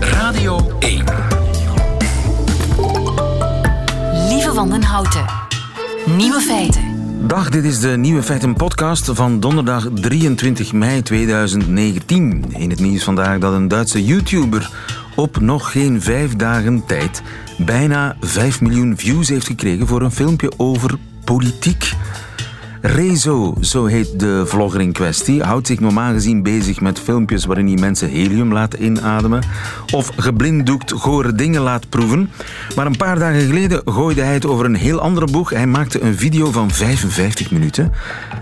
Radio 1. Lieve Wandenhouten. Nieuwe feiten. Dag, dit is de Nieuwe Feiten podcast van donderdag 23 mei 2019. In het nieuws vandaag dat een Duitse YouTuber op nog geen vijf dagen tijd bijna 5 miljoen views heeft gekregen voor een filmpje over politiek. Rezo, zo heet de vlogger in kwestie, houdt zich normaal gezien bezig met filmpjes waarin hij mensen helium laat inademen of geblinddoekt gore dingen laat proeven. Maar een paar dagen geleden gooide hij het over een heel andere boeg. Hij maakte een video van 55 minuten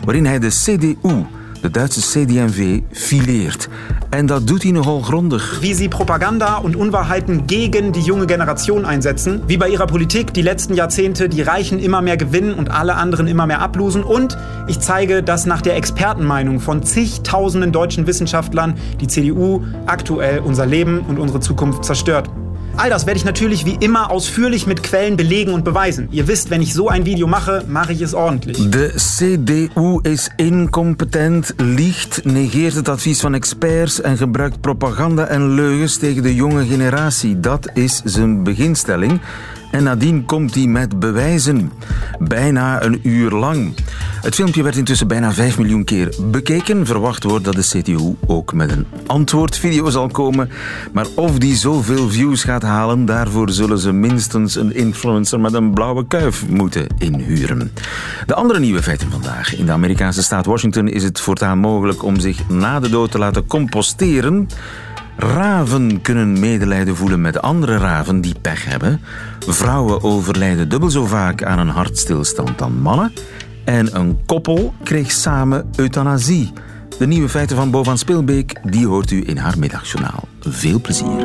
waarin hij de CDU de Duitse CD&V fileert. En dat doet hij nogal grondig. Wie sie Propaganda und Unwahrheiten gegen die junge Generation einsetzen, wie bei ihrer Politik die letzten Jahrzehnte die Reichen immer mehr gewinnen und alle anderen immer mehr ablosen. Und ich zeige, dass nach der Expertenmeinung von zigtausenden deutschen Wissenschaftlern die CDU aktuell unser Leben und unsere Zukunft zerstört. All das werde ich natürlich wie immer ausführlich mit Quellen belegen und beweisen. Ihr wisst, wenn ich so ein Video mache, mache ich es ordentlich. De CDU is incompetent, liegt, negeert het advies van experts en gebruikt propaganda en leugens tegen de jonge generatie. Dat is zijn beginstelling. En nadien komt hij met bewijzen. Bijna een uur lang. Het filmpje werd intussen bijna 5 miljoen keer bekeken. Verwacht wordt dat de CTU ook met een antwoordvideo zal komen. Maar of die zoveel views gaat halen, daarvoor zullen ze minstens een influencer met een blauwe kuif moeten inhuren. De andere nieuwe feiten vandaag. In de Amerikaanse staat Washington is het voortaan mogelijk om zich na de dood te laten composteren. Raven kunnen medelijden voelen met andere raven die pech hebben. Vrouwen overlijden dubbel zo vaak aan een hartstilstand dan mannen. En een koppel kreeg samen euthanasie. De nieuwe feiten van Bo van Spilbeek, die hoort u in haar middagjournaal. Veel plezier.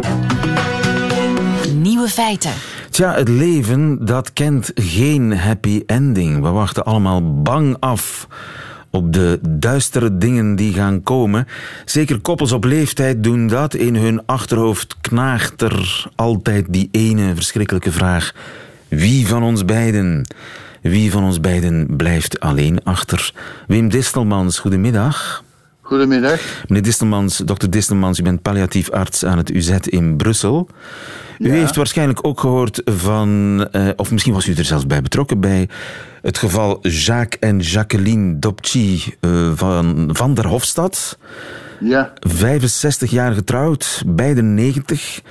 Nieuwe feiten. Tja, het leven dat kent geen happy ending. We wachten allemaal bang af op de duistere dingen die gaan komen. Zeker koppels op leeftijd doen dat. In hun achterhoofd knaagt er altijd die ene verschrikkelijke vraag. Wie van ons beiden? Wie van ons beiden blijft alleen achter? Wim Distelmans, goedemiddag. Goedemiddag. Meneer Distelmans, dokter Distelmans, u bent palliatief arts aan het UZ in Brussel. U Ja. heeft waarschijnlijk ook gehoord van, eh, of misschien was u er zelfs bij betrokken, bij het geval Jacques en Jacqueline Dopchi eh, van Van der Hofstad. Ja, 65 jaar getrouwd, beide 90.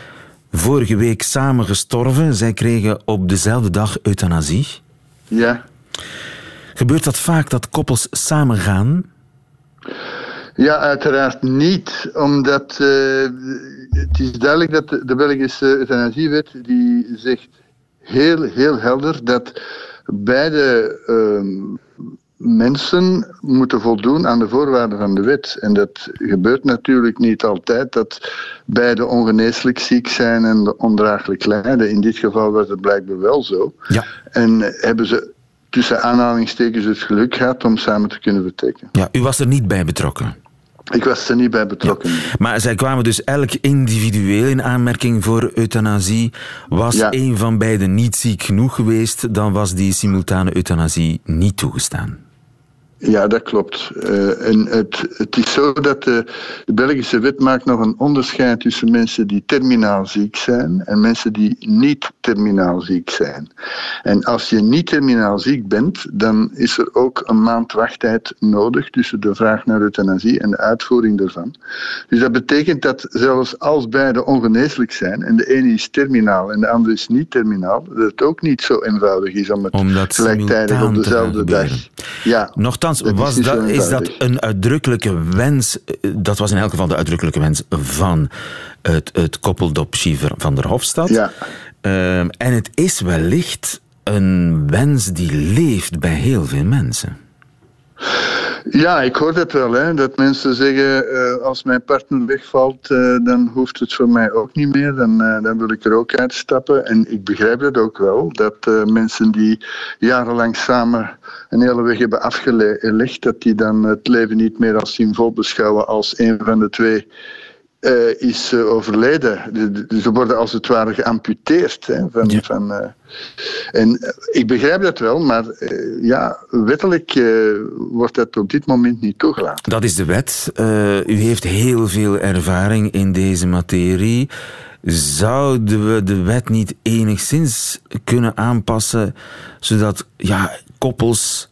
Vorige week samen gestorven. Zij kregen op dezelfde dag euthanasie. ja. Gebeurt dat vaak dat koppels samen gaan? Ja, uiteraard niet, omdat eh, het is duidelijk dat de, de Belgische euthanasiewet die zegt heel, heel helder dat beide ehm, mensen moeten voldoen aan de voorwaarden van de wet. En dat gebeurt natuurlijk niet altijd, dat beide ongeneeslijk ziek zijn en ondraaglijk lijden. In dit geval was het blijkbaar wel zo. Ja. En hebben ze tussen aanhalingstekens het geluk gehad om samen te kunnen vertrekken. ja. U was er niet bij betrokken. Ik was er niet bij betrokken. Maar zij kwamen dus elk individueel in aanmerking voor euthanasie. Was Ja. een van beiden niet ziek genoeg geweest, dan was die simultane euthanasie niet toegestaan. Ja, dat klopt. Eh, en het, het is zo dat de, de Belgische wet maakt nog een onderscheid tussen mensen die terminaal ziek zijn en mensen die niet terminaal ziek zijn. En als je niet terminaal ziek bent, dan is er ook een maand wachttijd nodig tussen de vraag naar euthanasie en de uitvoering daarvan. Dus dat betekent dat zelfs als beide ongeneeslijk zijn en de ene is terminaal en de andere is niet terminaal, dat het ook niet zo eenvoudig is om het Om gelijktijdig op dezelfde dag. Ja. Nochtans, Dat is was niet dat, is dat een uitdrukkelijke wens? Dat was in elk geval de uitdrukkelijke wens van het, het koppel Dopschi van der Hofstad. Ja. Ehm, en het is wellicht een wens die leeft bij heel veel mensen. Ja, ik hoor dat wel. Hè, dat mensen zeggen, eh, als mijn partner wegvalt, eh, dan hoeft het voor mij ook niet meer. Dan, eh, dan wil ik er ook uitstappen. En ik begrijp dat ook wel. Dat mensen die jarenlang samen een hele weg hebben afgelegd, dat die dan het leven niet meer als symbool beschouwen als een van de twee eh, is uh, overleden. Ze worden als het ware geamputeerd. Hè, van, ja. van, uh, en ik begrijp dat wel, maar ja, wettelijk wordt dat op dit moment niet toegelaten. Dat is de wet. u heeft heel veel ervaring in deze materie. Zouden we de wet niet enigszins kunnen aanpassen zodat ja, koppels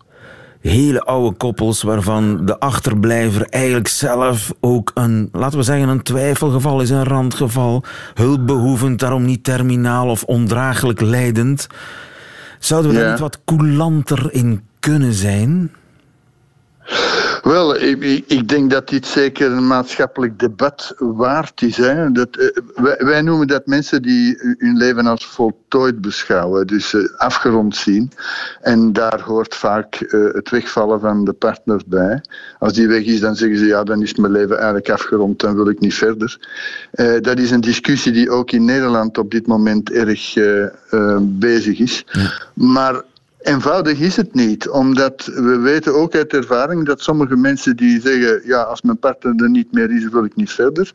hele oude koppels waarvan de achterblijver eigenlijk zelf ook een, laten we zeggen, een twijfelgeval is, een randgeval, hulpbehoevend, daarom niet terminaal of ondraaglijk leidend. Zouden we ja. daar niet wat coulanter in kunnen zijn? Wel, ik, ik, denk dat dit zeker een maatschappelijk debat waard is. Hè. Dat, uh, wij, wij, noemen dat mensen die hun leven als voltooid beschouwen, dus uh, afgerond zien. En daar hoort vaak uh, het wegvallen van de partner bij. Als die weg is, dan zeggen ze ja, dan is mijn leven eigenlijk afgerond, dan wil ik niet verder. dat is een discussie die ook in Nederland op dit moment erg bezig is. Ja. Maar Eenvoudig is het niet, omdat we weten ook uit ervaring dat sommige mensen die zeggen, ja, als mijn partner er niet meer is, wil ik niet verder.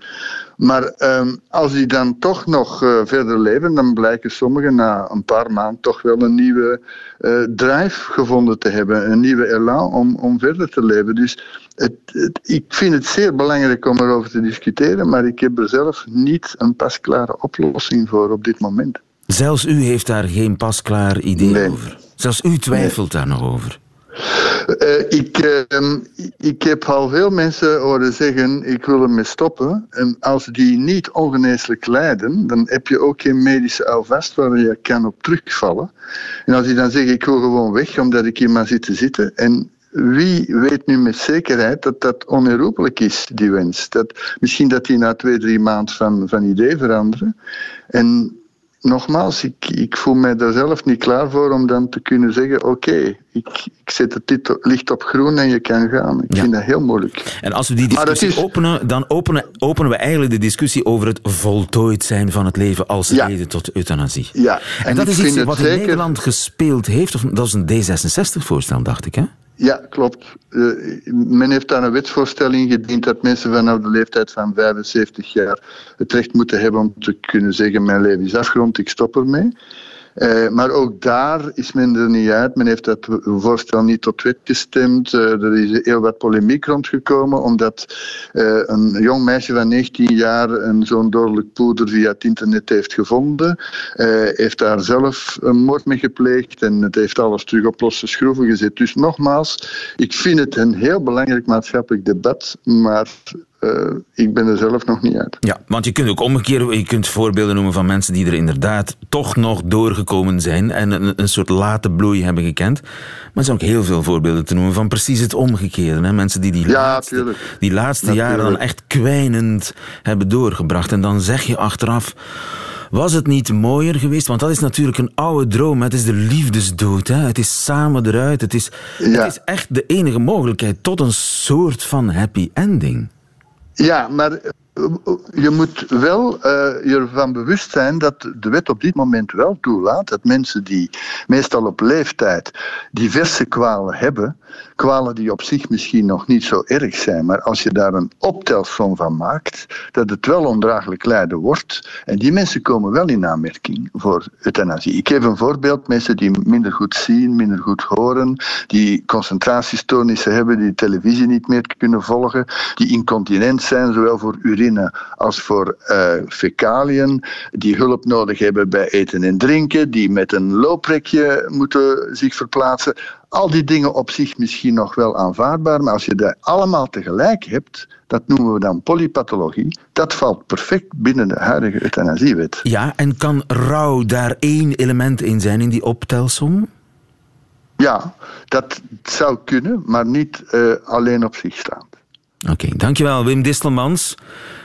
Maar um, als die dan toch nog uh, verder leven, dan blijken sommigen na een paar maanden toch wel een nieuwe uh, drive gevonden te hebben, een nieuwe elan om, om verder te leven. Dus het, het, ik vind het zeer belangrijk om erover te discussiëren, maar ik heb er zelf niet een pasklare oplossing voor op dit moment. Zelfs u heeft daar geen pasklaar idee nee. over? Zelfs u twijfelt daar nog over. Uh, ik, uh, ik heb al veel mensen horen zeggen: ik wil ermee stoppen. En als die niet ongeneeslijk lijden, dan heb je ook geen medische alvast waar je kan op terugvallen. En als die dan zeggen: ik wil gewoon weg omdat ik hier maar zit te zitten. En wie weet nu met zekerheid dat dat onherroepelijk is, die wens? Dat, misschien dat die na twee, drie maanden van, van idee veranderen. En nogmaals, ik, ik voel mij daar zelf niet klaar voor om dan te kunnen zeggen: Oké, ik, ik zet het licht op groen en je kan gaan. Ik vind dat heel moeilijk. En als we die discussie is... openen, dan openen, openen we eigenlijk de discussie over het voltooid zijn van het leven als ja. reden tot euthanasie. Ja, en, en dat is iets wat zeker... in Nederland gespeeld heeft, of dat is een D66-voorstel, dacht ik, hè? Ja, klopt. Uh, men heeft daar een wetsvoorstelling gediend dat mensen vanaf de leeftijd van 75 jaar het recht moeten hebben om te kunnen zeggen: Mijn leven is afgerond, ik stop ermee. Uh, maar ook daar is men er niet uit. Men heeft dat voorstel niet tot wet gestemd. Uh, er is heel wat polemiek rondgekomen, omdat uh, een jong meisje van 19 jaar een zo'n dodelijk poeder via het internet heeft gevonden. heeft daar zelf een moord mee gepleegd en het heeft alles terug op losse schroeven gezet. Dus nogmaals, ik vind het een heel belangrijk maatschappelijk debat, maar uh, ik ben er zelf nog niet uit. Ja, want je kunt ook omgekeerd, je kunt voorbeelden noemen van mensen die er inderdaad toch nog doorgekomen zijn en een, een soort late bloei hebben gekend. Maar er zijn ook heel veel voorbeelden te noemen van precies het omgekeerde. Hè? Mensen die die ja, laatste, die laatste jaren dan echt kwijnend hebben doorgebracht. En dan zeg je achteraf. Was het niet mooier geweest? Want dat is natuurlijk een oude droom. Het is de liefdesdood. Hè? Het is samen eruit. Het is, ja. het is echt de enige mogelijkheid tot een soort van happy ending. Ja, maar eh, je moet wel uh, je ervan bewust zijn dat de wet op dit moment wel toelaat dat mensen die meestal op leeftijd diverse kwalen hebben, kwalen die op zich misschien nog niet zo erg zijn, maar als je daar een optelsom van maakt, dat het wel ondraaglijk lijden wordt. En die mensen komen wel in aanmerking voor euthanasie. Ik geef een voorbeeld: mensen die minder goed zien, minder goed horen, die concentratiestoornissen hebben, die televisie niet meer kunnen volgen, die incontinent zijn, zowel voor urine als voor uh, fecaliën, die hulp nodig hebben bij eten en drinken, die met een looprekje moeten zich verplaatsen. Al die dingen op zich misschien nog wel aanvaardbaar, maar als je dat allemaal tegelijk hebt, dat noemen we dan polypathologie, dat valt perfect binnen de huidige euthanasiewet. Ja, en kan rouw daar één element in zijn in die optelsom? Ja, dat zou kunnen, maar niet uh, alleen op zich staand. Oké, okay, dankjewel Wim Distelmans.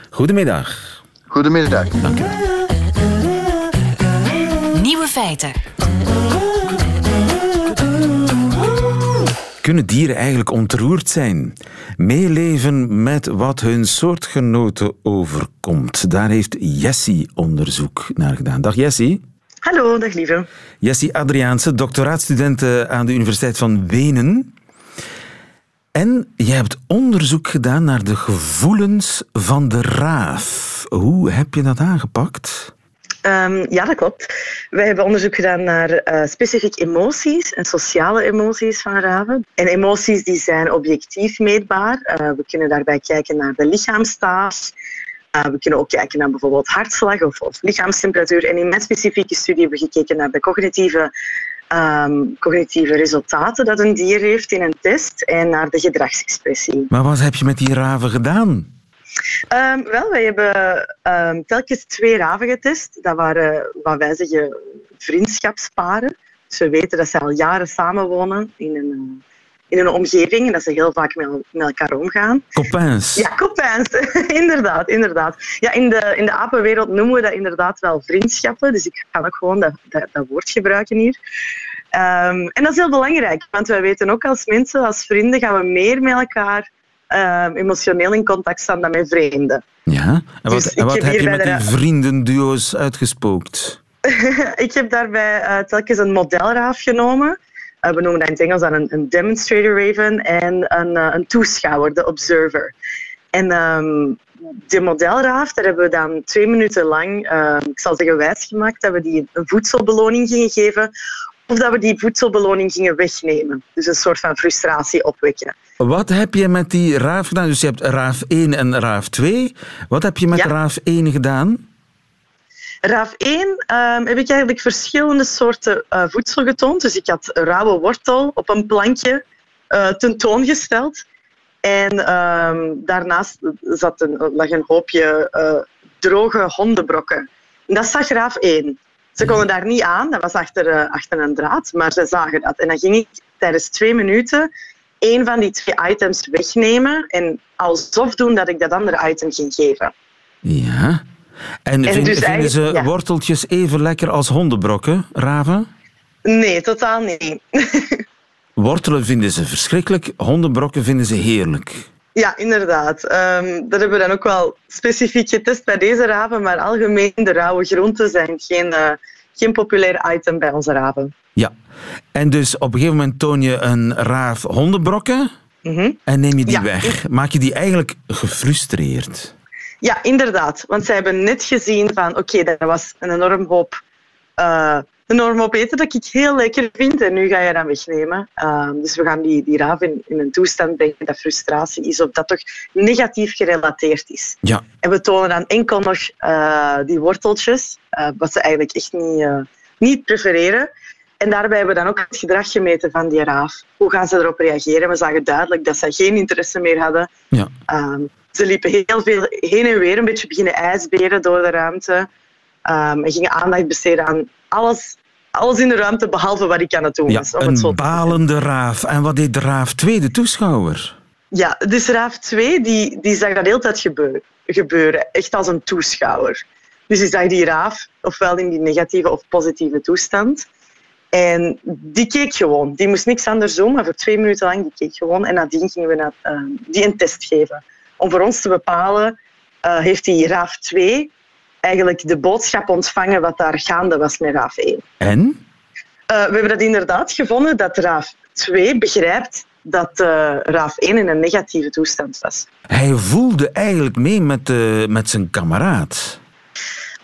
Goedemiddag. Goedemiddag. Dank u. Nieuwe feiten. Kunnen dieren eigenlijk ontroerd zijn? Meeleven met wat hun soortgenoten overkomt. Daar heeft Jessie onderzoek naar gedaan. Dag Jessie. Hallo, dag lieve. Jessie Adriaanse, doctoraatstudent aan de Universiteit van Wenen. En je hebt onderzoek gedaan naar de gevoelens van de raaf. Hoe heb je dat aangepakt? Um, ja, dat klopt. Wij hebben onderzoek gedaan naar uh, specifiek emoties en sociale emoties van raven. En emoties die zijn objectief meetbaar. Uh, we kunnen daarbij kijken naar de lichaamstaal. Uh, we kunnen ook kijken naar bijvoorbeeld hartslag of, of, lichaamstemperatuur. En in mijn specifieke studie hebben we gekeken naar de cognitieve, um, cognitieve resultaten dat een dier heeft in een test en naar de gedragsexpressie. Maar wat heb je met die raven gedaan? Um, wel, wij hebben um, telkens twee raven getest. Dat waren, wat wij zeggen, vriendschapsparen. Dus we weten dat ze al jaren samenwonen in een, in een omgeving en dat ze heel vaak met, met elkaar omgaan. Copains. Ja, copains. inderdaad, inderdaad. Ja, in, de, in de apenwereld noemen we dat inderdaad wel vriendschappen. Dus ik ga ook gewoon dat, dat, dat woord gebruiken hier. Um, en dat is heel belangrijk, want wij weten ook als mensen, als vrienden, gaan we meer met elkaar uh, emotioneel in contact staan dan met vreemden. Ja, en wat, dus en wat heb, heb je met die vriendenduo's uitgespookt? ik heb daarbij uh, telkens een modelraaf genomen. Uh, we noemen dat in het Engels dan een, een demonstrator raven en een, uh, een toeschouwer, de observer. En um, de modelraaf, daar hebben we dan twee minuten lang, ik zal zeggen wijsgemaakt, dat we die een voedselbeloning gingen geven of dat we die voedselbeloning gingen wegnemen. Dus een soort van frustratie opwekken. Wat heb je met die raaf gedaan? Dus je hebt raaf 1 en raaf 2. Wat heb je met ja. raaf 1 gedaan? Raaf 1 um, heb ik eigenlijk verschillende soorten uh, voedsel getoond. Dus ik had rauwe wortel op een plankje uh, tentoongesteld. En um, daarnaast zat een, lag een hoopje uh, droge hondenbrokken. En dat zag raaf 1. Ze konden daar niet aan, dat was achter, uh, achter een draad, maar ze zagen dat. En dan ging ik tijdens twee minuten één van die twee items wegnemen en alsof doen dat ik dat andere item ging geven. Ja. En, en vind, dus vinden ze ja. worteltjes even lekker als hondenbrokken, raven? Nee, totaal niet. Wortelen vinden ze verschrikkelijk, hondenbrokken vinden ze heerlijk. Ja, inderdaad. Um, dat hebben we dan ook wel specifiek getest bij deze raven, maar algemeen de rauwe groenten zijn geen, uh, geen populair item bij onze raven. Ja, en dus op een gegeven moment toon je een raaf hondenbrokken mm -hmm. en neem je die ja. weg. Maak je die eigenlijk gefrustreerd? Ja, inderdaad. Want zij hebben net gezien van oké, okay, dat was een enorm hoop uh, enorm op eten dat ik heel lekker vind. En nu ga je dat wegnemen. Uh, dus we gaan die, die raaf in, in, een toestand brengen dat frustratie is of dat toch negatief gerelateerd is. Ja. En we tonen dan enkel nog uh, die worteltjes, uh, wat ze eigenlijk echt niet, niet prefereren. En daarbij hebben we dan ook het gedrag gemeten van die raaf. Hoe gaan ze erop reageren? We zagen duidelijk dat ze geen interesse meer hadden. Ja. ze liepen heel veel heen en weer, een beetje beginnen ijsberen door de ruimte. Um, en gingen aandacht besteden aan alles, alles in de ruimte behalve wat ik aan het doen ja, was. Om een het balende raaf. En wat deed de raaf 2, de toeschouwer? Ja, dus raaf 2 die, die zag dat de hele tijd gebeuren, gebeuren. Echt als een toeschouwer. Dus die zag die raaf ofwel in die negatieve of positieve toestand. En die keek gewoon. Die moest niks anders doen, maar voor twee minuten lang die keek gewoon. En nadien gingen we naar, uh, die een test geven. Om voor ons te bepalen, uh, heeft die raaf 2 eigenlijk de boodschap ontvangen wat daar gaande was met RAF 1. En? Uh, we hebben dat inderdaad gevonden dat RAF 2 begrijpt dat uh, RAF 1 in een negatieve toestand was. Hij voelde eigenlijk mee met, uh, met zijn kameraad.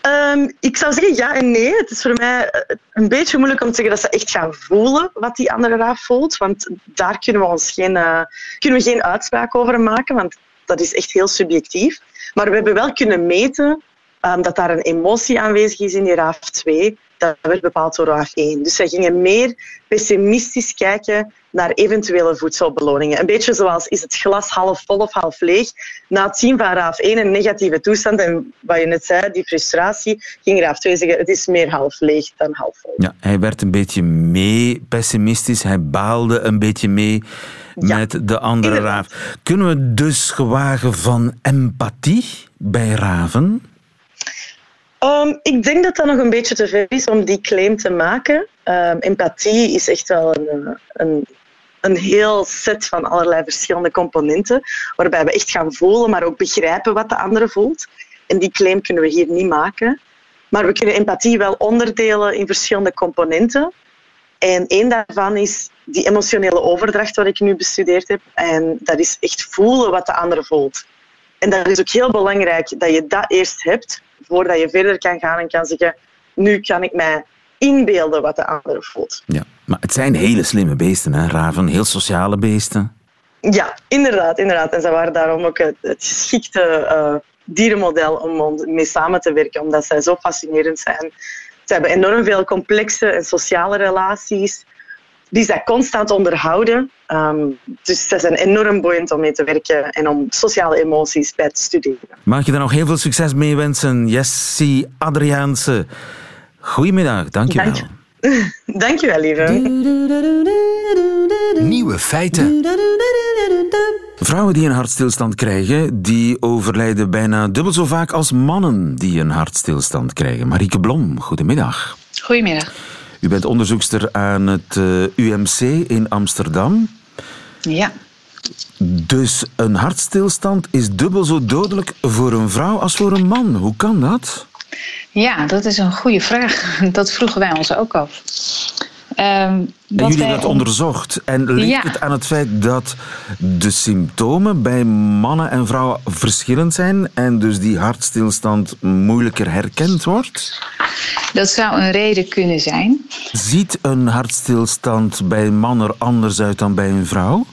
Um, ik zou zeggen ja en nee. Het is voor mij een beetje moeilijk om te zeggen dat ze echt gaan voelen wat die andere raaf voelt. Want daar kunnen we ons geen, uh, kunnen we geen uitspraak over maken, want dat is echt heel subjectief. Maar we hebben wel kunnen meten um, dat daar een emotie aanwezig is in die RAF 2. Dat werd bepaald door RAF 1. Dus zij gingen meer pessimistisch kijken naar eventuele voedselbeloningen. Een beetje zoals is het glas half vol of half leeg. Na het zien van RAF 1 een negatieve toestand en wat je net zei, die frustratie, ging RAF 2 zeggen het is meer half leeg dan half vol. Ja, hij werd een beetje mee pessimistisch, hij baalde een beetje mee ja, met de andere inderdaad. raaf. Kunnen we dus gewagen van empathie bij raven? Um, ik denk dat dat nog een beetje te ver is om die claim te maken. Um, empathie is echt wel een, een, een heel set van allerlei verschillende componenten, waarbij we echt gaan voelen, maar ook begrijpen wat de andere voelt. En die claim kunnen we hier niet maken. Maar we kunnen empathie wel onderdelen in verschillende componenten. En één daarvan is die emotionele overdracht wat ik nu bestudeerd heb. En dat is echt voelen wat de ander voelt. En dat is ook heel belangrijk dat je dat eerst hebt, voordat je verder kan gaan en kan zeggen, nu kan ik mij inbeelden wat de ander voelt. Ja, maar het zijn hele slimme beesten, hè, raven. Heel sociale beesten. Ja, inderdaad, inderdaad. En ze waren daarom ook het, het geschikte uh, dierenmodel om mee samen te werken, omdat zij zo fascinerend zijn. Ze hebben enorm veel complexe en sociale relaties die zij constant onderhouden. Um, dus ze zijn enorm boeiend om mee te werken en om sociale emoties bij te studeren. Mag je daar nog heel veel succes mee wensen, Jessie Adriaanse. Goedemiddag, dankjewel. Dank je. Dankjewel, lieve. Nieuwe feiten. Vrouwen die een hartstilstand krijgen, die overlijden bijna dubbel zo vaak als mannen die een hartstilstand krijgen. Marieke Blom, goedemiddag. Goedemiddag. U bent onderzoekster aan het eh, UMC in Amsterdam. Ja. Dus een hartstilstand is dubbel zo dodelijk voor een vrouw als voor een man. Hoe kan dat? Ja, dat is een goede vraag. Dat vroegen wij ons ook af. Um, en jullie hebben dat onderzocht. En ligt het aan het feit dat de symptomen bij mannen en vrouwen verschillend zijn en dus die hartstilstand moeilijker herkend wordt? Dat zou een reden kunnen zijn. Ziet een hartstilstand bij een man er anders uit dan bij een vrouw?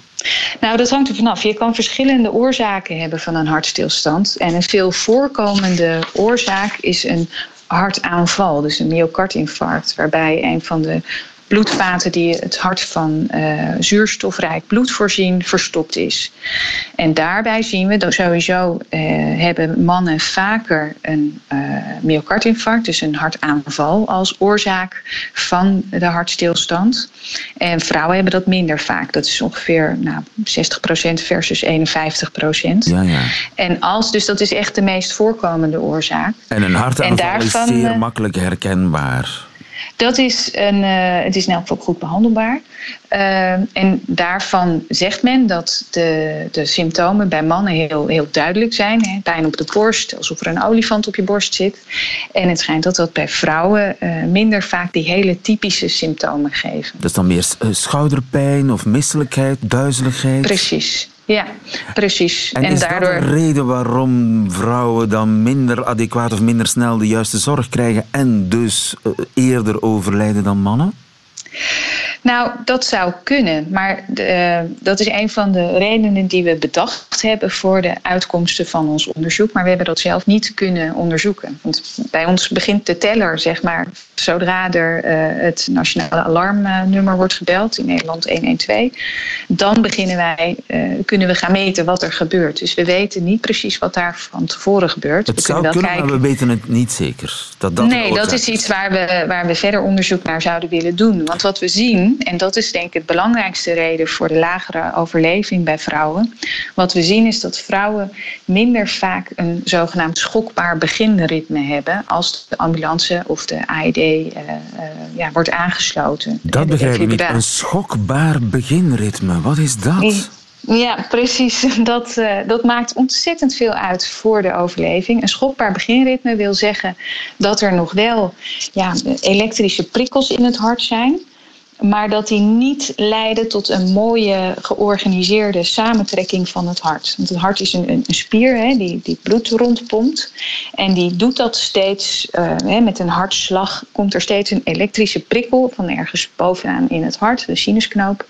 Nou, dat hangt er vanaf. Je kan verschillende oorzaken hebben van een hartstilstand. En een veel voorkomende oorzaak is een hartaanval, dus een myocardinfarct, waarbij een van de bloedvaten die het hart van uh, zuurstofrijk bloed voorzien, verstopt is. En daarbij zien we dat sowieso uh, hebben mannen vaker een uh, myocardinfarct, dus een hartaanval, als oorzaak van de hartstilstand. En vrouwen hebben dat minder vaak. Dat is ongeveer nou, 60% versus 51%. Ja, ja. En als, dus dat is echt de meest voorkomende oorzaak. En een hartaanval daarvan, is zeer makkelijk herkenbaar. Dat is, een, uh, het is in elk geval goed behandelbaar. Uh, en daarvan zegt men dat de, de symptomen bij mannen heel, heel duidelijk zijn. Hè? Pijn op de borst, alsof er een olifant op je borst zit. En het schijnt dat dat bij vrouwen uh, minder vaak die hele typische symptomen geven. Dat is dan meer schouderpijn of misselijkheid, duizeligheid? Precies. Ja, precies. En, is daardoor... dat een reden waarom vrouwen dan minder adequaat of minder snel de juiste zorg krijgen en dus eh, eerder overlijden dan mannen? Nou, dat zou kunnen. Maar de, uh, dat is een van de redenen die we bedacht hebben voor de uitkomsten van ons onderzoek. Maar we hebben dat zelf niet kunnen onderzoeken. Want bij ons begint de teller, zeg maar, zodra er uh, het nationale alarmnummer wordt gebeld, in Nederland 112. Dan beginnen wij, uh, kunnen we gaan meten wat er gebeurt. Dus we weten niet precies wat daar van tevoren gebeurt. Het we zou kunnen, kijken... maar we weten het niet zeker. Dat dat nee, dat is iets waar we, waar we verder onderzoek naar zouden willen doen. Want wat we zien en dat is denk ik het belangrijkste reden voor de lagere overleving bij vrouwen. Wat we zien is dat vrouwen minder vaak een zogenaamd schokbaar beginritme hebben als de ambulance of de AED uh, uh, ja, wordt aangesloten. Dat begrijp ik niet. Een schokbaar beginritme, wat is dat? Ja, precies. Dat, uh, dat maakt ontzettend veel uit voor de overleving. Een schokbaar beginritme wil zeggen dat er nog wel ja, elektrische prikkels in het hart zijn maar dat die niet leiden tot een mooie georganiseerde samentrekking van het hart. Want het hart is een, een, spier hè, die, die bloed rondpompt. En die doet dat steeds, uh, hè, met een hartslag komt er steeds een elektrische prikkel van ergens bovenaan in het hart, de sinusknoop.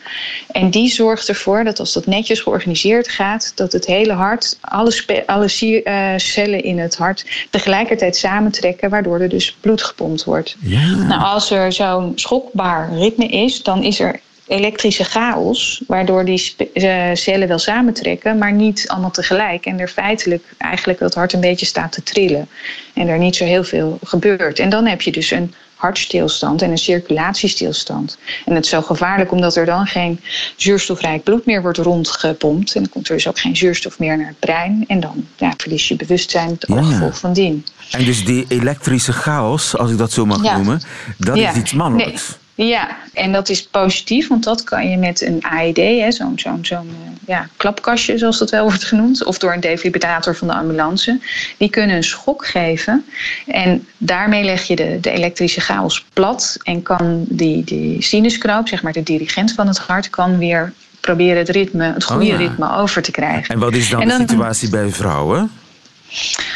En die zorgt ervoor dat als dat netjes georganiseerd gaat, dat het hele hart, alle, alle uh, cellen in het hart tegelijkertijd samentrekken, waardoor er dus bloed gepompt wordt. Ja. Nou, als er zo'n schokbaar ritme is, dan is er elektrische chaos, waardoor die uh, cellen wel samentrekken, maar niet allemaal tegelijk. En er feitelijk eigenlijk dat hart een beetje staat te trillen. En er niet zo heel veel gebeurt. En dan heb je dus een hartstilstand en een circulatiestilstand. En het is zo gevaarlijk omdat er dan geen zuurstofrijk bloed meer wordt rondgepompt. En dan komt er dus ook geen zuurstof meer naar het brein. En dan ja, verlies je bewustzijn het ja. gevolg van dien. En dus die elektrische chaos, als ik dat zo mag ja. noemen, dat is iets mannelijks. Nee. Ja, en dat is positief, want dat kan je met een AED, zo'n zo'n zo'n eh, ja, klapkastje zoals dat wel wordt genoemd, of door een defibrillator van de ambulance. Die kunnen een schok geven en daarmee leg je de, de elektrische chaos plat en kan die, die sinusknoop, zeg maar de dirigent van het hart, kan weer proberen het ritme, het goede Oh ja. ritme over te krijgen. En wat is dan, dan- de situatie bij vrouwen?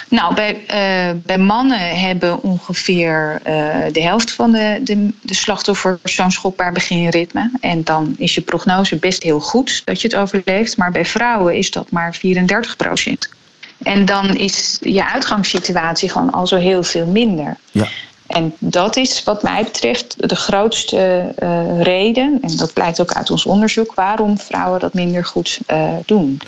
Nou, bij, eh, bij mannen hebben ongeveer eh, de helft van de, de, de slachtoffers zo'n schokbaar beginritme. En dan is je prognose best heel goed dat je het overleeft. Maar bij vrouwen is dat maar 34 procent. En dan is je uitgangssituatie gewoon al zo heel veel minder. Ja. En dat is wat mij betreft de grootste eh, reden, en dat blijkt ook uit ons onderzoek, waarom vrouwen dat minder goed eh, doen,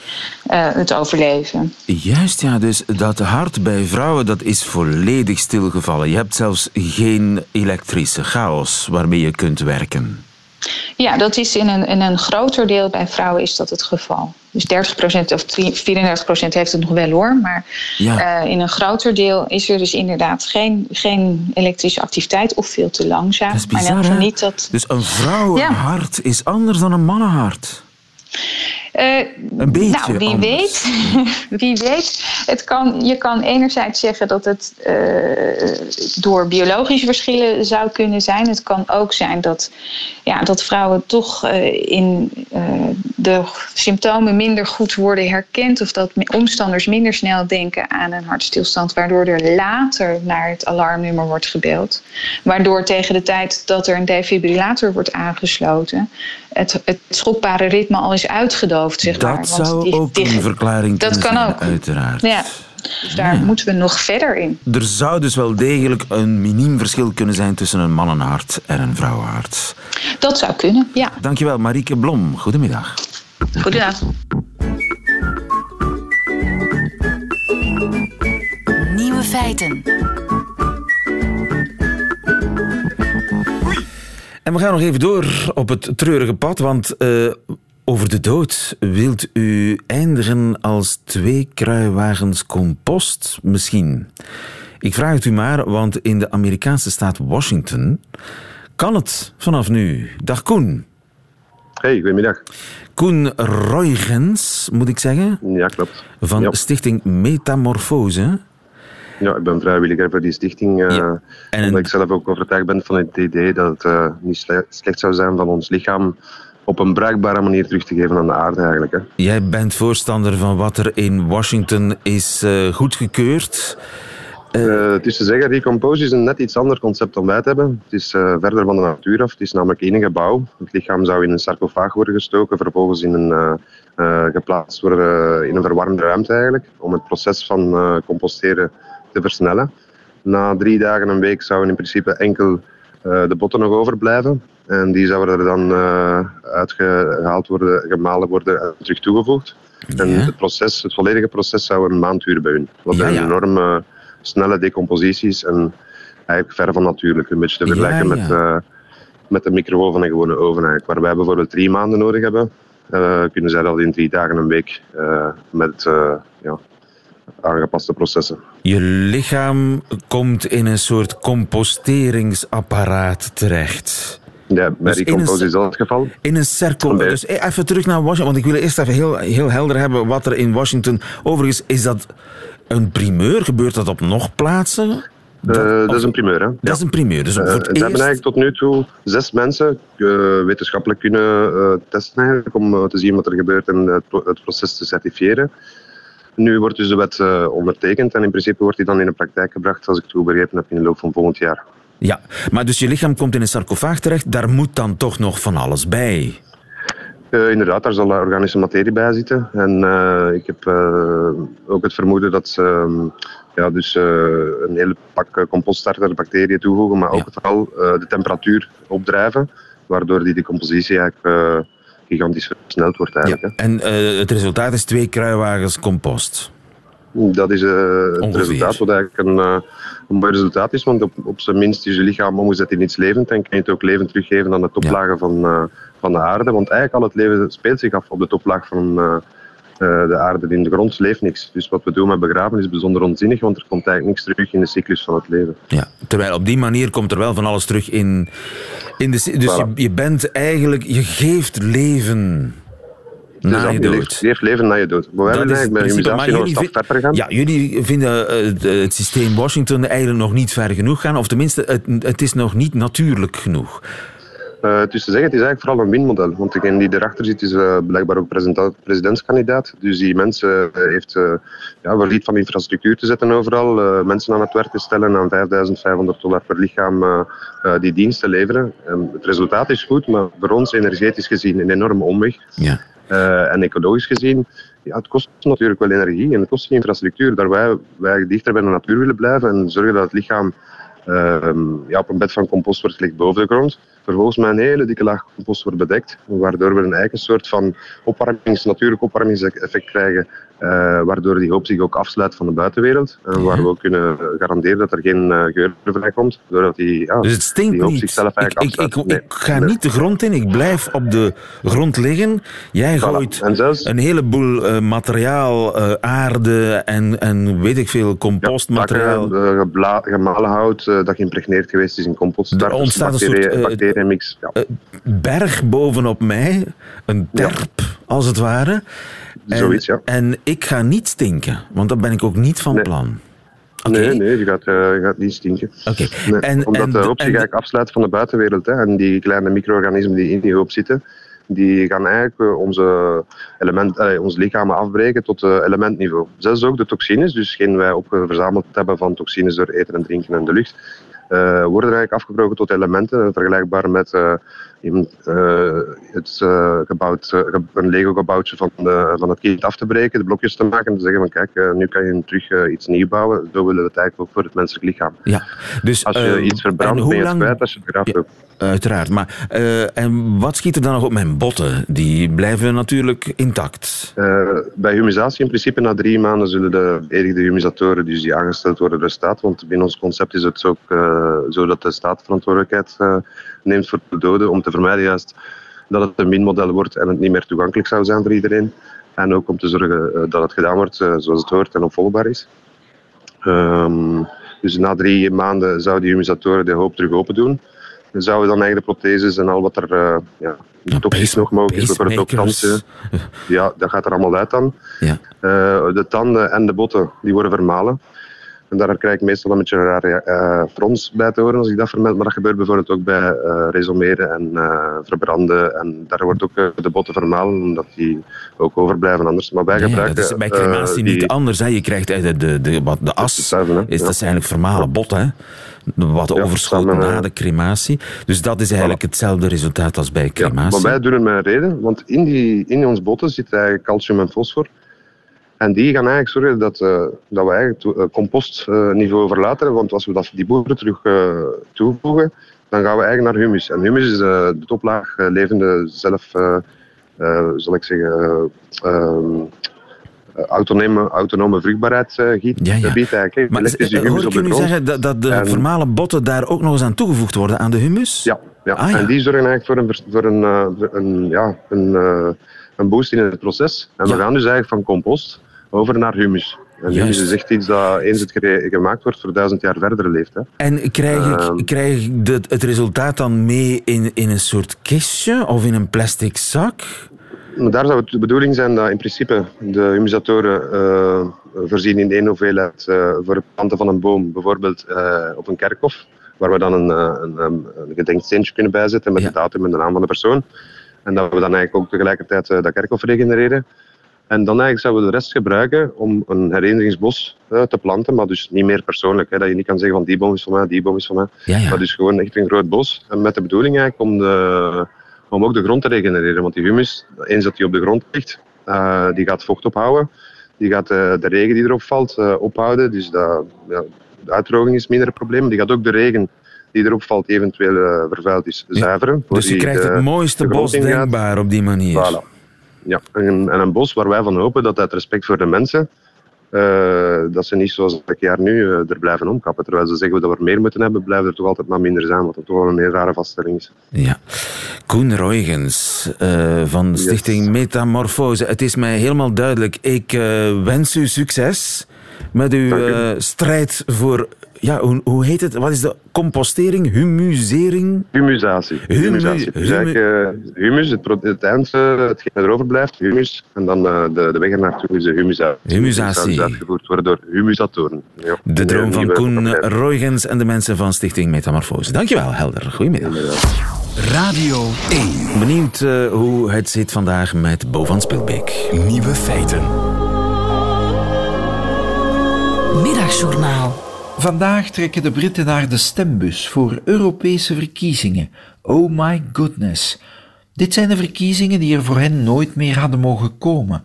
eh, het overleven. Juist, ja. Dus dat hart bij vrouwen dat is volledig stilgevallen. Je hebt zelfs geen elektrische chaos waarmee je kunt werken. Ja, dat is in een, in een groter deel bij vrouwen is dat het geval. Dus 30% of 34% heeft het nog wel hoor. Maar Ja. eh, in een groter deel is er dus inderdaad geen, geen elektrische activiteit of veel te langzaam. Dat is bizar, niet dat. Dus een vrouwenhart is anders dan een mannenhart. Eh, Een beetje nou, wie anders. weet. wie weet. Het kan, je kan enerzijds zeggen dat het eh, door biologische verschillen zou kunnen zijn. Het kan ook zijn dat, ja, dat vrouwen toch eh, in de symptomen minder goed worden herkend. Of dat omstanders minder snel denken aan een hartstilstand. Waardoor er later naar het alarmnummer wordt gebeld. Waardoor tegen de tijd dat er een defibrillator wordt aangesloten. Het, het schokbare ritme al is uitgedoofd. Zeg maar. Dat zou die- ook die- een verklaring dat kunnen kan zijn, ook. uiteraard. Ja, dus daar moeten we nog verder in. Er zou dus wel degelijk een miniem verschil kunnen zijn tussen een mannenhart en een vrouwenhart. Dat zou kunnen, ja. Dankjewel, Marieke Blom. Goedemiddag. Goedendag. Nieuwe feiten. En we gaan nog even door op het treurige pad, want eh, over de dood wilt u eindigen als twee kruiwagens compost misschien. Ik vraag het u maar, want in de Amerikaanse staat Washington kan het vanaf nu. Dag Koen. Hey, goedemiddag. Koen Roygens, moet ik zeggen, Ja, klopt. van Ja. Stichting Metamorfose. Ja, ik ben vrijwilliger voor die stichting. eh. En Omdat ik zelf ook overtuigd ben van het idee dat het eh, niet sle- slecht zou zijn van ons lichaam op een bruikbare manier terug te geven aan de aarde eigenlijk. Hè. Jij bent voorstander van wat er in Washington is eh, goedgekeurd. Eh, het is te zeggen, Recompose is een net iets ander concept dan wij het hebben. Het is eh, verder van de natuur af. Het is namelijk één gebouw. Het lichaam zou in een sarcofaag worden gestoken, vervolgens in een, eh, eh, geplaatst worden in een verwarmde ruimte eigenlijk, om het proces van eh, composteren te versnellen. Na drie dagen, een week, zouden in principe enkel eh, de botten nog overblijven. En die zouden er dan eh, uitgehaald worden, gemalen worden en terug toegevoegd. En het, proces, het volledige proces zou een maand duren bij hun. Ja, een ja. enorme snelle decomposities en eigenlijk ver van natuurlijk. Een beetje te vergelijken met, eh, met de microgolf van een gewone oven eigenlijk. Waar wij bijvoorbeeld drie maanden nodig hebben, eh, kunnen zij dat in drie dagen een week met ja, aangepaste processen. Je lichaam komt in een soort composteringsapparaat terecht. Ja, bij Dus is dat het geval. In een cirkel. Dus eh, even terug naar Washington, want ik wil eerst even heel, heel helder hebben wat er in Washington. Overigens, is dat een primeur? Gebeurt dat op nog plaatsen? Eh, dat of- is een primeur, hè? Dat is een primeur. Dus Eh, voor het hebben eigenlijk tot nu toe zes mensen wetenschappelijk kunnen testen eigenlijk, om te zien wat er gebeurt en het, het proces te certifiëren. Nu wordt dus de wet ondertekend en in principe wordt die dan in de praktijk gebracht, als ik het goed begrepen heb, in de loop van volgend jaar. Ja, maar dus je lichaam komt in een sarcofaag terecht. Daar moet dan toch nog van alles bij. Eh, inderdaad, daar zal organische materie bij zitten. En eh, ik heb eh, ook het vermoeden dat ze ehm, ja, dus, een hele pak compoststarter bacteriën toevoegen, maar ook Ja. vooral eh, de temperatuur opdrijven, waardoor die decompositie eigenlijk gigantisch versneld wordt eigenlijk. hè. En het resultaat is twee kruiwagens compost. Dat is het resultaat, wat eigenlijk een, een mooi resultaat is, want op, op zijn minst is je lichaam omgezet in iets levend en kan je het ook levend teruggeven aan de toplagen van, eh, van de aarde. Want eigenlijk al het leven speelt zich af op de toplaag van, eh, eh, de aarde in de grond leeft niks. Dus wat we doen met begraven is bijzonder onzinnig, want er komt eigenlijk niks terug in de cyclus van het leven. Ja, terwijl op die manier komt er wel van alles terug in, in de... Dus Voilà. je, je bent eigenlijk... Je geeft leven na dus je dood. leeft, leeft leven na je dood. Maar Dat is het eigenlijk immunisatie nog een stap verder gaan. Ja, jullie vinden eh, het, het systeem Washington eigenlijk nog niet ver genoeg gaan. Of tenminste, het, het is nog niet natuurlijk genoeg. Is te zeggen, het is eigenlijk vooral een winmodel. Want degene die erachter zit, is eh, blijkbaar ook presidentskandidaat. Dus die mensen heeft uh, ja, verliet van infrastructuur te zetten overal. mensen aan het werk te stellen aan 5500 dollar per lichaam die diensten leveren. En het resultaat is goed, maar voor ons energetisch gezien een enorme omweg. Ja. Eh, en ecologisch gezien, ja, het kost natuurlijk wel energie en het kost infrastructuur. Daar wij, wij dichter bij de natuur willen blijven en zorgen dat het lichaam ehm, ja, op een bed van compost wordt gelegd boven de grond. Vervolgens met een hele dikke laag compost wordt bedekt, waardoor we een eigen soort van opwarmings, natuurlijk opwarmingseffect krijgen, waardoor die hoop zich ook afsluit van de buitenwereld. En waar we ook kunnen garanderen dat er geen eh, geur vrijkomt, doordat die, ja, Dus het stinkt die hoop niet. zichzelf Ik, eigenlijk ik, ik, afsluit. Nee, ik ga nee. niet de grond in, ik blijf op de grond liggen. Jij Voilà. gooit zelfs- een heleboel eh, materiaal, eh, aarde en, en weet ik veel, compostmateriaal. Eh, gemalen hout eh, dat geïmpregneerd geweest is in compost. Er ontstaat een soort, bacteriën, eh, bacteriënmix. Ja. berg bovenop mij, een terp als het ware. En, Zoiets, ja. En ik ga niet stinken, want dat ben ik ook niet van Nee. plan. Nee, nee, je gaat, eh, je gaat niet stinken. Oké. Nee, En- omdat en de hoop zich eigenlijk afsluit van de buitenwereld. Hè, en die kleine micro-organismen die in die hoop zitten, die gaan eigenlijk eh, onze, element, eh, onze lichamen afbreken tot eh, elementniveau. Zelfs ook de toxines, dus hetgeen wij opgeverzameld hebben van toxines door eten en drinken en de lucht, eh, worden eigenlijk afgebroken tot elementen, vergelijkbaar met eh, het, gebouwd, ge- een Lego-gebouwtje van, van het kind af te breken, de blokjes te maken en te zeggen van kijk, nu kan je terug eh, iets nieuw bouwen. Zo willen we het eigenlijk ook voor het menselijk lichaam. Ja, dus, Als je eh, iets verbrandt, ben je het kwijt als je het graaft. Uiteraard. Maar, eh, en wat schiet er dan nog op mijn botten? Die blijven natuurlijk intact. Eh, bij humisatie in principe na drie maanden zullen de beëdigde humisatoren dus die aangesteld worden door de staat. Want binnen ons concept is het ook eh, zo dat de staat verantwoordelijkheid neemt voor de doden om te vermijden juist dat het een minmodel wordt en het niet meer toegankelijk zou zijn voor iedereen. En ook om te zorgen dat het gedaan wordt zoals het hoort en opvolgbaar is. Ehm, dus na drie maanden zouden die humisatoren de hoop terug open doen. Dan zouden dan eigenlijk de protheses en al wat er uh, ja, toxisch nog mogelijk is, bijvoorbeeld ook tanden, ja, dat gaat er allemaal uit dan. Ja. Uh, de tanden en de botten die worden vermalen. En daar krijg ik meestal een beetje een rare uh, frons bij te horen als ik dat vermeld. Maar dat gebeurt bijvoorbeeld ook bij uh, resomeren en uh, verbranden. En daar wordt ook de botten vermalen, omdat die ook overblijven anders. Maar wij ja, gebruiken... dat is bij crematie die, niet anders. Hè. Je krijgt de, de, de, wat, de as, is, dat is eigenlijk vermalen botten. Hè. Wat ja, overschot na de crematie. Dus dat is eigenlijk voilà. hetzelfde resultaat als bij crematie. Maar wij doen het met een reden, want in, die, in ons botten zit eigenlijk calcium en fosfor. En die gaan eigenlijk zorgen dat, uh, dat we eigenlijk uh, compostniveau verlaten. Want als we dat, die boeren terug uh, toevoegen, dan gaan we eigenlijk naar humus. En humus is de toplaag levende zelf, zal ik zeggen, ehm, autonome, autonome vruchtbaarheidsgebied. Ja, ja. Biedt eigenlijk, maar hoor ik je nu zeggen dat, dat de en, vermalen botten daar ook nog eens aan toegevoegd worden, aan de humus? Ja, ja. Ah, ja. en die zorgen eigenlijk voor een, voor een, voor een, ja, een, een boost in het proces. En ja. we gaan dus eigenlijk van compost over naar humus. En humus is echt iets dat eens het gemaakt wordt voor duizend jaar verder leeft. Hè. En krijg ik, uh, krijg ik de, het resultaat dan mee in, in een soort kistje of in een plastic zak? Daar zou het de bedoeling zijn dat in principe de humisatoren uh, voorzien in één hoeveelheid uh, voor het planten van een boom, bijvoorbeeld uh, op een kerkhof, waar we dan een, een, een gedenksteentje kunnen bijzetten met ja. de datum en de naam van de persoon. En dat we dan eigenlijk ook tegelijkertijd dat kerkhof regenereren. En dan eigenlijk zouden we de rest gebruiken om een herinneringsbos uh, te planten, maar dus niet meer persoonlijk. Hè, dat je niet kan zeggen van die boom is van mij, die boom is van mij. Ja, ja. Maar dus gewoon echt een groot bos. En met de bedoeling eigenlijk om, de, om ook de grond te regenereren. Want die humus, eens dat die op de grond ligt, uh, die gaat vocht ophouden. Die gaat uh, de regen die erop valt ophouden. Dus dat, ja, de uitdroging is minder een probleem. Die gaat ook de regen die erop valt eventueel vervuild is zuiveren. Dus je krijgt de, het mooiste bos denkbaar op die manier. Voilà. Ja, en, en, een bos waar wij van hopen dat uit respect voor de mensen eh, dat ze niet zoals elk jaar nu uh, er blijven omkappen. Terwijl ze zeggen dat we er meer moeten hebben, blijven er toch altijd maar minder zijn, wat toch wel een heel rare vaststelling is. Ja. Koen Roygens uh, van Stichting yes. Metamorfose. Het is mij helemaal duidelijk. Ik wens u succes met uw strijd voor ja, hoe, hoe, heet het? Wat is de compostering? Humusering? Humusatie. Humusatie. Dus uh, humus, het, het eind, uh, hetgeen er overblijft, humus. En dan uh, de, de weg ernaartoe is de humusatie. Humusatie. Die uitgevoerd worden door humusatoren. Ja. De droom van Koen Roygens en de mensen van Stichting Metamorfose. Dankjewel, Helder. Goedemiddag. Radio 1. Benieuwd hoe het zit vandaag met Bo van Spilbeek. Nieuwe feiten. Middagjournaal. Vandaag trekken de Britten naar de stembus voor Europese verkiezingen. Oh my goodness. Dit zijn de verkiezingen die er voor hen nooit meer hadden mogen komen.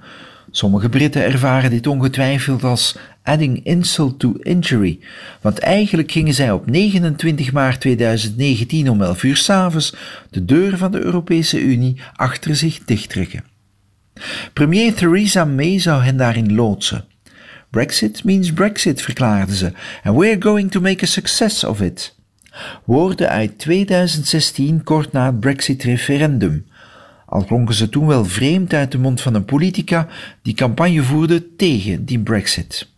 Sommige Britten ervaren dit ongetwijfeld als adding insult to injury, want eigenlijk gingen zij op 29 maart 2019 om 11 uur s'avonds de deur van de Europese Unie achter zich dichttrekken. Premier Theresa May zou hen daarin loodsen. Brexit means Brexit, verklaarden ze, and we're going to make a success of it. Woorden uit 2016, kort na het Brexit-referendum. Al klonken ze toen wel vreemd uit de mond van een politica die campagne voerde tegen die Brexit.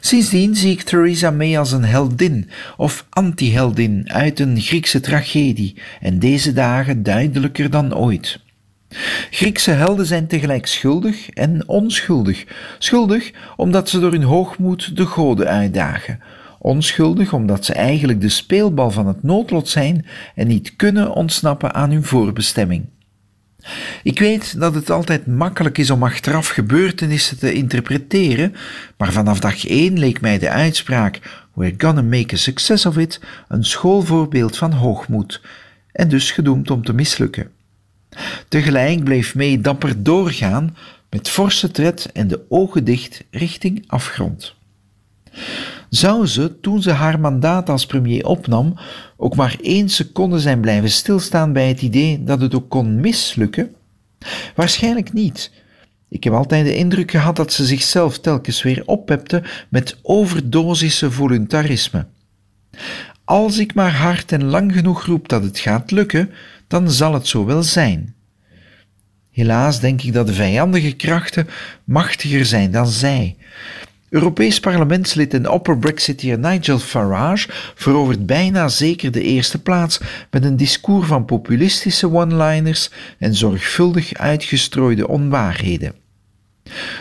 Sindsdien zie ik Theresa May als een heldin of anti-heldin uit een Griekse tragedie en deze dagen duidelijker dan ooit. Griekse helden zijn tegelijk schuldig en onschuldig. Schuldig omdat ze door hun hoogmoed de goden uitdagen. Onschuldig omdat ze eigenlijk de speelbal van het noodlot zijn en niet kunnen ontsnappen aan hun voorbestemming. Ik weet dat het altijd makkelijk is om achteraf gebeurtenissen te interpreteren, maar vanaf dag één leek mij de uitspraak We're gonna make a success of it een schoolvoorbeeld van hoogmoed en dus gedoemd om te mislukken. Tegelijk bleef May dapper doorgaan met forse tred en de ogen dicht richting afgrond. Zou ze, toen ze haar mandaat als premier opnam, ook maar één seconde zijn blijven stilstaan bij het idee dat het ook kon mislukken? Waarschijnlijk niet. Ik heb altijd de indruk gehad dat ze zichzelf telkens weer oppepte met overdosissen voluntarisme. Als ik maar hard en lang genoeg roep dat het gaat lukken, dan zal het zo wel zijn. Helaas denk ik dat de vijandige krachten machtiger zijn dan zij. Europees parlementslid en opper Brexiteer Nigel Farage verovert bijna zeker de eerste plaats met een discours van populistische one-liners en zorgvuldig uitgestrooide onwaarheden.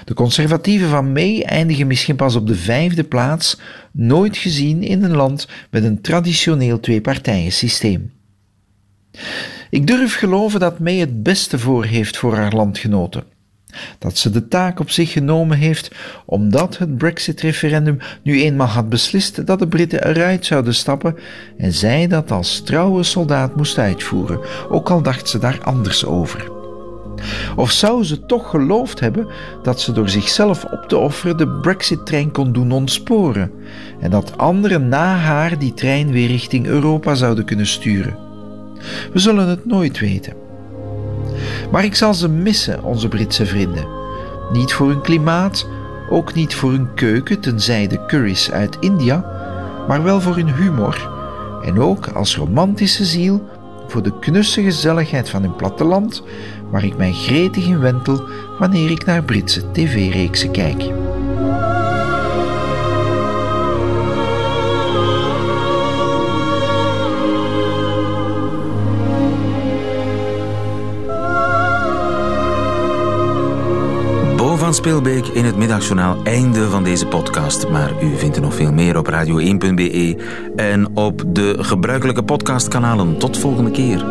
De conservatieven van May eindigen misschien pas op de vijfde plaats, nooit gezien in een land met een traditioneel tweepartijensysteem. Ik durf geloven dat May het beste voor heeft voor haar landgenoten. Dat ze de taak op zich genomen heeft omdat het Brexit-referendum nu eenmaal had beslist dat de Britten eruit zouden stappen en zij dat als trouwe soldaat moest uitvoeren, ook al dacht ze daar anders over. Of zou ze toch geloofd hebben dat ze door zichzelf op te offeren de Brexit-trein kon doen ontsporen en dat anderen na haar die trein weer richting Europa zouden kunnen sturen? We zullen het nooit weten. Maar ik zal ze missen, onze Britse vrienden. Niet voor hun klimaat, ook niet voor hun keuken, tenzij de curry's uit India, maar wel voor hun humor en ook als romantische ziel voor de knusse gezelligheid van hun platteland, waar ik mij gretig in wentel wanneer ik naar Britse tv-reeksen kijk. Speelbeek in het middagjournaal. Einde van deze podcast. Maar u vindt er nog veel meer op radio1.be en op de gebruikelijke podcastkanalen. Tot volgende keer.